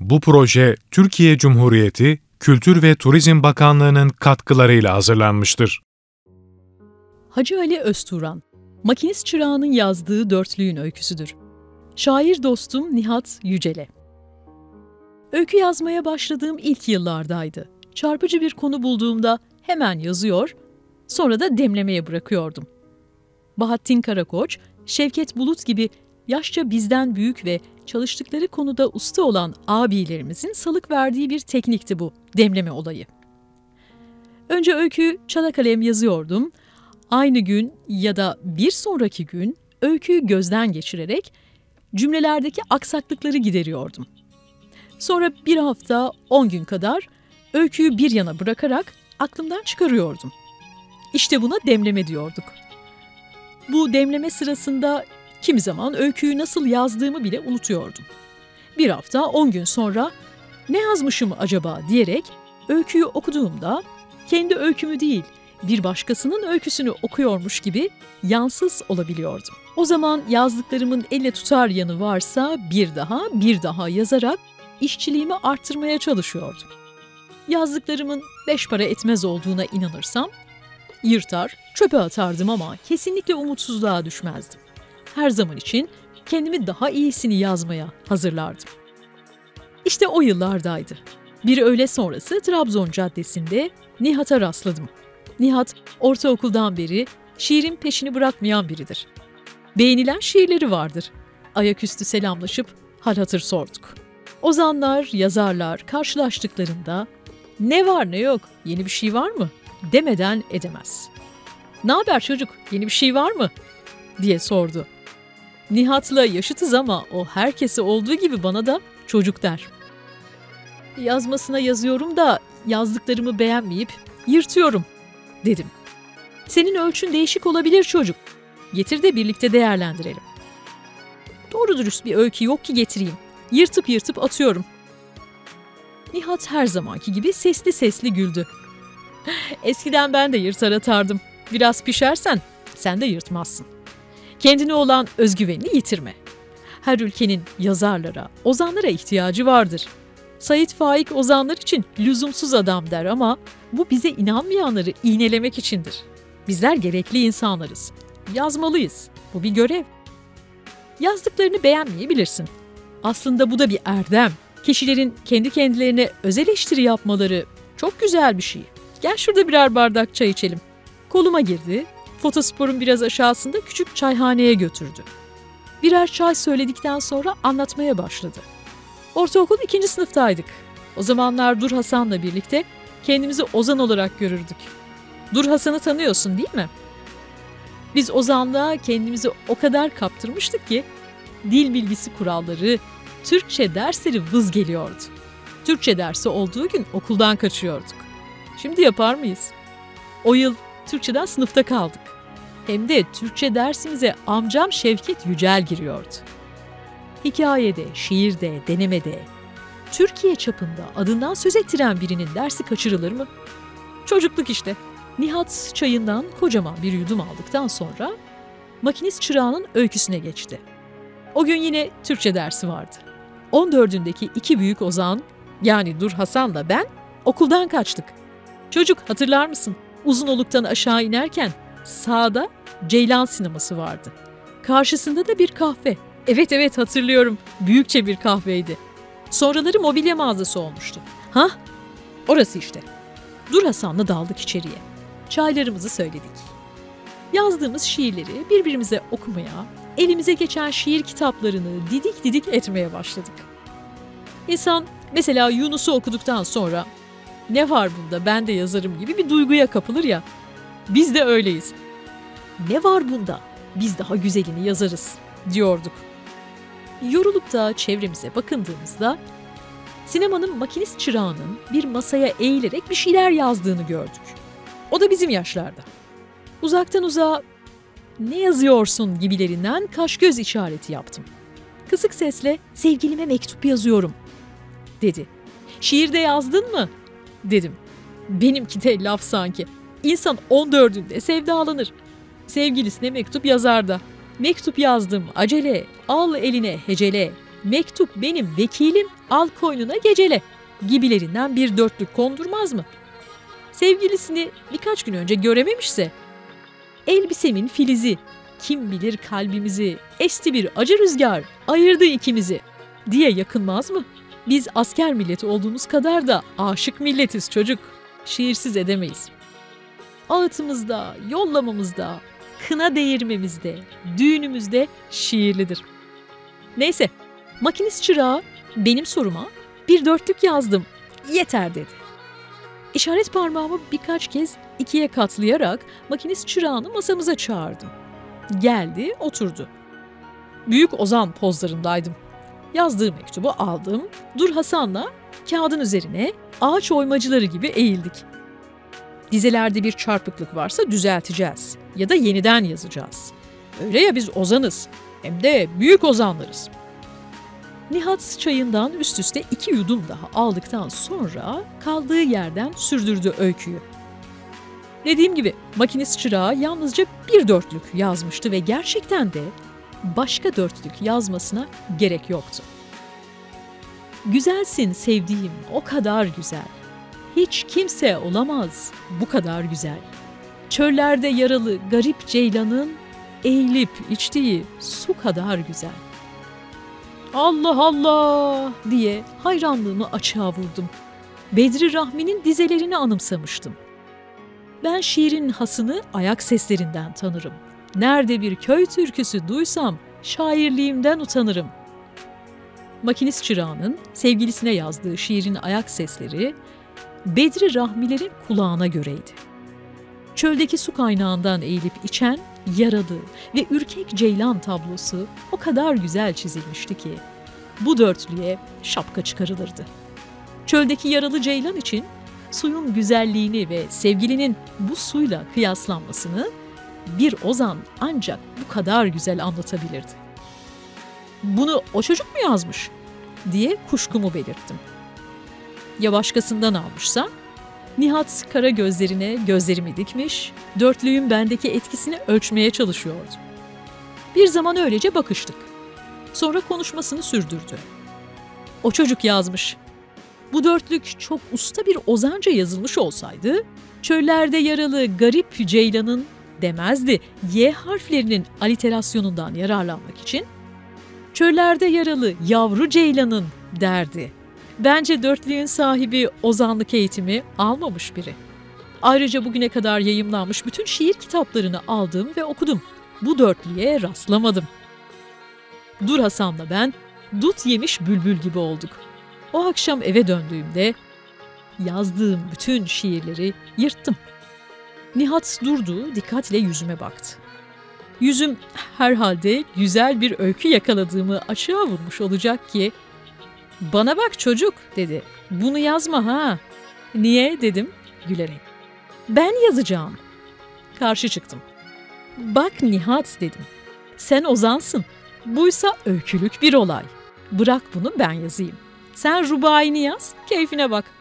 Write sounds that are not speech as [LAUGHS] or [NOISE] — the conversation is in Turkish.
Bu proje Türkiye Cumhuriyeti Kültür ve Turizm Bakanlığı'nın katkılarıyla hazırlanmıştır. Hacı Ali Özturan, makinist çırağının yazdığı dörtlüğün öyküsüdür. Şair dostum Nihat Yücele. Öykü yazmaya başladığım ilk yıllardaydı. Çarpıcı bir konu bulduğumda hemen yazıyor, sonra da demlemeye bırakıyordum. Bahattin Karakoç, Şevket Bulut gibi yaşça bizden büyük ve çalıştıkları konuda usta olan abilerimizin salık verdiği bir teknikti bu demleme olayı. Önce öyküyü çala kalem yazıyordum. Aynı gün ya da bir sonraki gün öyküyü gözden geçirerek cümlelerdeki aksaklıkları gideriyordum. Sonra bir hafta, on gün kadar öyküyü bir yana bırakarak aklımdan çıkarıyordum. İşte buna demleme diyorduk. Bu demleme sırasında kimi zaman öyküyü nasıl yazdığımı bile unutuyordum. Bir hafta, on gün sonra ne yazmışım acaba diyerek öyküyü okuduğumda kendi öykümü değil, bir başkasının öyküsünü okuyormuş gibi yansız olabiliyordum. O zaman yazdıklarımın elle tutar yanı varsa bir daha bir daha yazarak işçiliğimi arttırmaya çalışıyordum. Yazdıklarımın beş para etmez olduğuna inanırsam yırtar, çöpe atardım ama kesinlikle umutsuzluğa düşmezdim. Her zaman için kendimi daha iyisini yazmaya hazırlardım. İşte o yıllardaydı. Bir öğle sonrası Trabzon Caddesi'nde Nihat'a rastladım. Nihat ortaokuldan beri şiirin peşini bırakmayan biridir. Beğenilen şiirleri vardır. Ayaküstü selamlaşıp hal hatır sorduk. Ozanlar, yazarlar karşılaştıklarında ne var ne yok, yeni bir şey var mı demeden edemez. Ne haber çocuk, yeni bir şey var mı diye sordu. Nihat'la yaşıtız ama o herkese olduğu gibi bana da çocuk der. Yazmasına yazıyorum da yazdıklarımı beğenmeyip yırtıyorum dedim. Senin ölçün değişik olabilir çocuk. Getir de birlikte değerlendirelim. Doğru dürüst bir öykü yok ki getireyim. Yırtıp yırtıp atıyorum. Nihat her zamanki gibi sesli sesli güldü. [LAUGHS] Eskiden ben de yırtar atardım. Biraz pişersen sen de yırtmazsın. Kendine olan özgüvenini yitirme. Her ülkenin yazarlara, ozanlara ihtiyacı vardır. Sait Faik ozanlar için lüzumsuz adam der ama bu bize inanmayanları iğnelemek içindir. Bizler gerekli insanlarız. Yazmalıyız. Bu bir görev. Yazdıklarını beğenmeyebilirsin. Aslında bu da bir erdem. Kişilerin kendi kendilerine öz eleştiri yapmaları çok güzel bir şey. Gel şurada birer bardak çay içelim. Koluma girdi, fotosporun biraz aşağısında küçük çayhaneye götürdü. Birer çay söyledikten sonra anlatmaya başladı. Ortaokul ikinci sınıftaydık. O zamanlar Dur Hasan'la birlikte kendimizi Ozan olarak görürdük. Dur Hasan'ı tanıyorsun değil mi? Biz Ozan'la kendimizi o kadar kaptırmıştık ki dil bilgisi kuralları, Türkçe dersleri vız geliyordu. Türkçe dersi olduğu gün okuldan kaçıyorduk. Şimdi yapar mıyız? O yıl Türkçeden sınıfta kaldık. Hem de Türkçe dersimize amcam Şevket Yücel giriyordu. Hikayede, şiirde, denemede, Türkiye çapında adından söz ettiren birinin dersi kaçırılır mı? Çocukluk işte. Nihat çayından kocaman bir yudum aldıktan sonra makinist çırağının öyküsüne geçti. O gün yine Türkçe dersi vardı. 14'ündeki iki büyük ozan yani Dur Hasan'la ben okuldan kaçtık. Çocuk hatırlar mısın? Uzunoluk'tan aşağı inerken sağda Ceylan sineması vardı. Karşısında da bir kahve. Evet evet hatırlıyorum. Büyükçe bir kahveydi. Sonraları mobilya mağazası olmuştu. Ha? Orası işte. Dur Hasan'la daldık içeriye. Çaylarımızı söyledik. Yazdığımız şiirleri birbirimize okumaya, elimize geçen şiir kitaplarını didik didik etmeye başladık. İnsan mesela Yunus'u okuduktan sonra ne var bunda ben de yazarım gibi bir duyguya kapılır ya. Biz de öyleyiz. Ne var bunda? Biz daha güzelini yazarız diyorduk. Yorulup da çevremize bakındığımızda sinemanın makinist çırağının bir masaya eğilerek bir şeyler yazdığını gördük. O da bizim yaşlarda. Uzaktan uzağa ne yazıyorsun gibilerinden kaş göz işareti yaptım. Kısık sesle sevgilime mektup yazıyorum dedi. Şiirde yazdın mı? Dedim. Benimki de laf sanki. İnsan 14'ünde sevdalanır. Sevgilisine mektup yazar da. Mektup yazdım acele, al eline hecele. mektup benim vekilim, al koynuna gecele gibilerinden bir dörtlük kondurmaz mı? Sevgilisini birkaç gün önce görememişse, elbisemin filizi, kim bilir kalbimizi, esti bir acı rüzgar, ayırdı ikimizi diye yakınmaz mı? Biz asker milleti olduğumuz kadar da aşık milletiz çocuk. Şiirsiz edemeyiz. Ağıtımızda, yollamamızda, kına değirmemizde, düğünümüzde şiirlidir. Neyse, makinist çırağı benim soruma bir dörtlük yazdım, yeter dedi. İşaret parmağımı birkaç kez ikiye katlayarak makinist çırağını masamıza çağırdım. Geldi, oturdu. Büyük Ozan pozlarındaydım. Yazdığı mektubu aldım, Dur Hasan'la kağıdın üzerine ağaç oymacıları gibi eğildik. Dizelerde bir çarpıklık varsa düzelteceğiz ya da yeniden yazacağız. Öyle ya biz ozanız, hem de büyük ozanlarız. Nihat çayından üst üste iki yudum daha aldıktan sonra kaldığı yerden sürdürdü öyküyü. Dediğim gibi makinist çırağı yalnızca bir dörtlük yazmıştı ve gerçekten de başka dörtlük yazmasına gerek yoktu. Güzelsin sevdiğim o kadar güzel. Hiç kimse olamaz bu kadar güzel. Çöllerde yaralı garip ceylanın eğilip içtiği su kadar güzel. Allah Allah diye hayranlığımı açığa vurdum. Bedri Rahmi'nin dizelerini anımsamıştım. Ben şiirin hasını ayak seslerinden tanırım. Nerede bir köy türküsü duysam şairliğimden utanırım. Makinist çırağının sevgilisine yazdığı şiirin ayak sesleri Bedri Rahmilerin kulağına göreydi. Çöldeki su kaynağından eğilip içen yaralı ve ürkek ceylan tablosu o kadar güzel çizilmişti ki bu dörtlüye şapka çıkarılırdı. Çöldeki yaralı ceylan için suyun güzelliğini ve sevgilinin bu suyla kıyaslanmasını bir ozan ancak bu kadar güzel anlatabilirdi. Bunu o çocuk mu yazmış diye kuşkumu belirttim. Ya başkasından almışsa? Nihat kara gözlerine gözlerimi dikmiş, dörtlüğün bendeki etkisini ölçmeye çalışıyordu. Bir zaman öylece bakıştık. Sonra konuşmasını sürdürdü. O çocuk yazmış. Bu dörtlük çok usta bir ozanca yazılmış olsaydı, çöllerde yaralı garip ceylanın demezdi Y harflerinin aliterasyonundan yararlanmak için çöllerde yaralı yavru ceylanın derdi. Bence dörtlüğün sahibi ozanlık eğitimi almamış biri. Ayrıca bugüne kadar yayımlanmış bütün şiir kitaplarını aldım ve okudum. Bu dörtlüğe rastlamadım. Dur Hasan'la ben dut yemiş bülbül gibi olduk. O akşam eve döndüğümde yazdığım bütün şiirleri yırttım. Nihat durdu, dikkatle yüzüme baktı. Yüzüm herhalde güzel bir öykü yakaladığımı açığa vurmuş olacak ki ''Bana bak çocuk'' dedi. ''Bunu yazma ha.'' ''Niye?'' dedim gülerek. ''Ben yazacağım.'' Karşı çıktım. ''Bak Nihat'' dedim. ''Sen ozansın. Buysa öykülük bir olay. Bırak bunu ben yazayım. Sen rubayini yaz, keyfine bak.''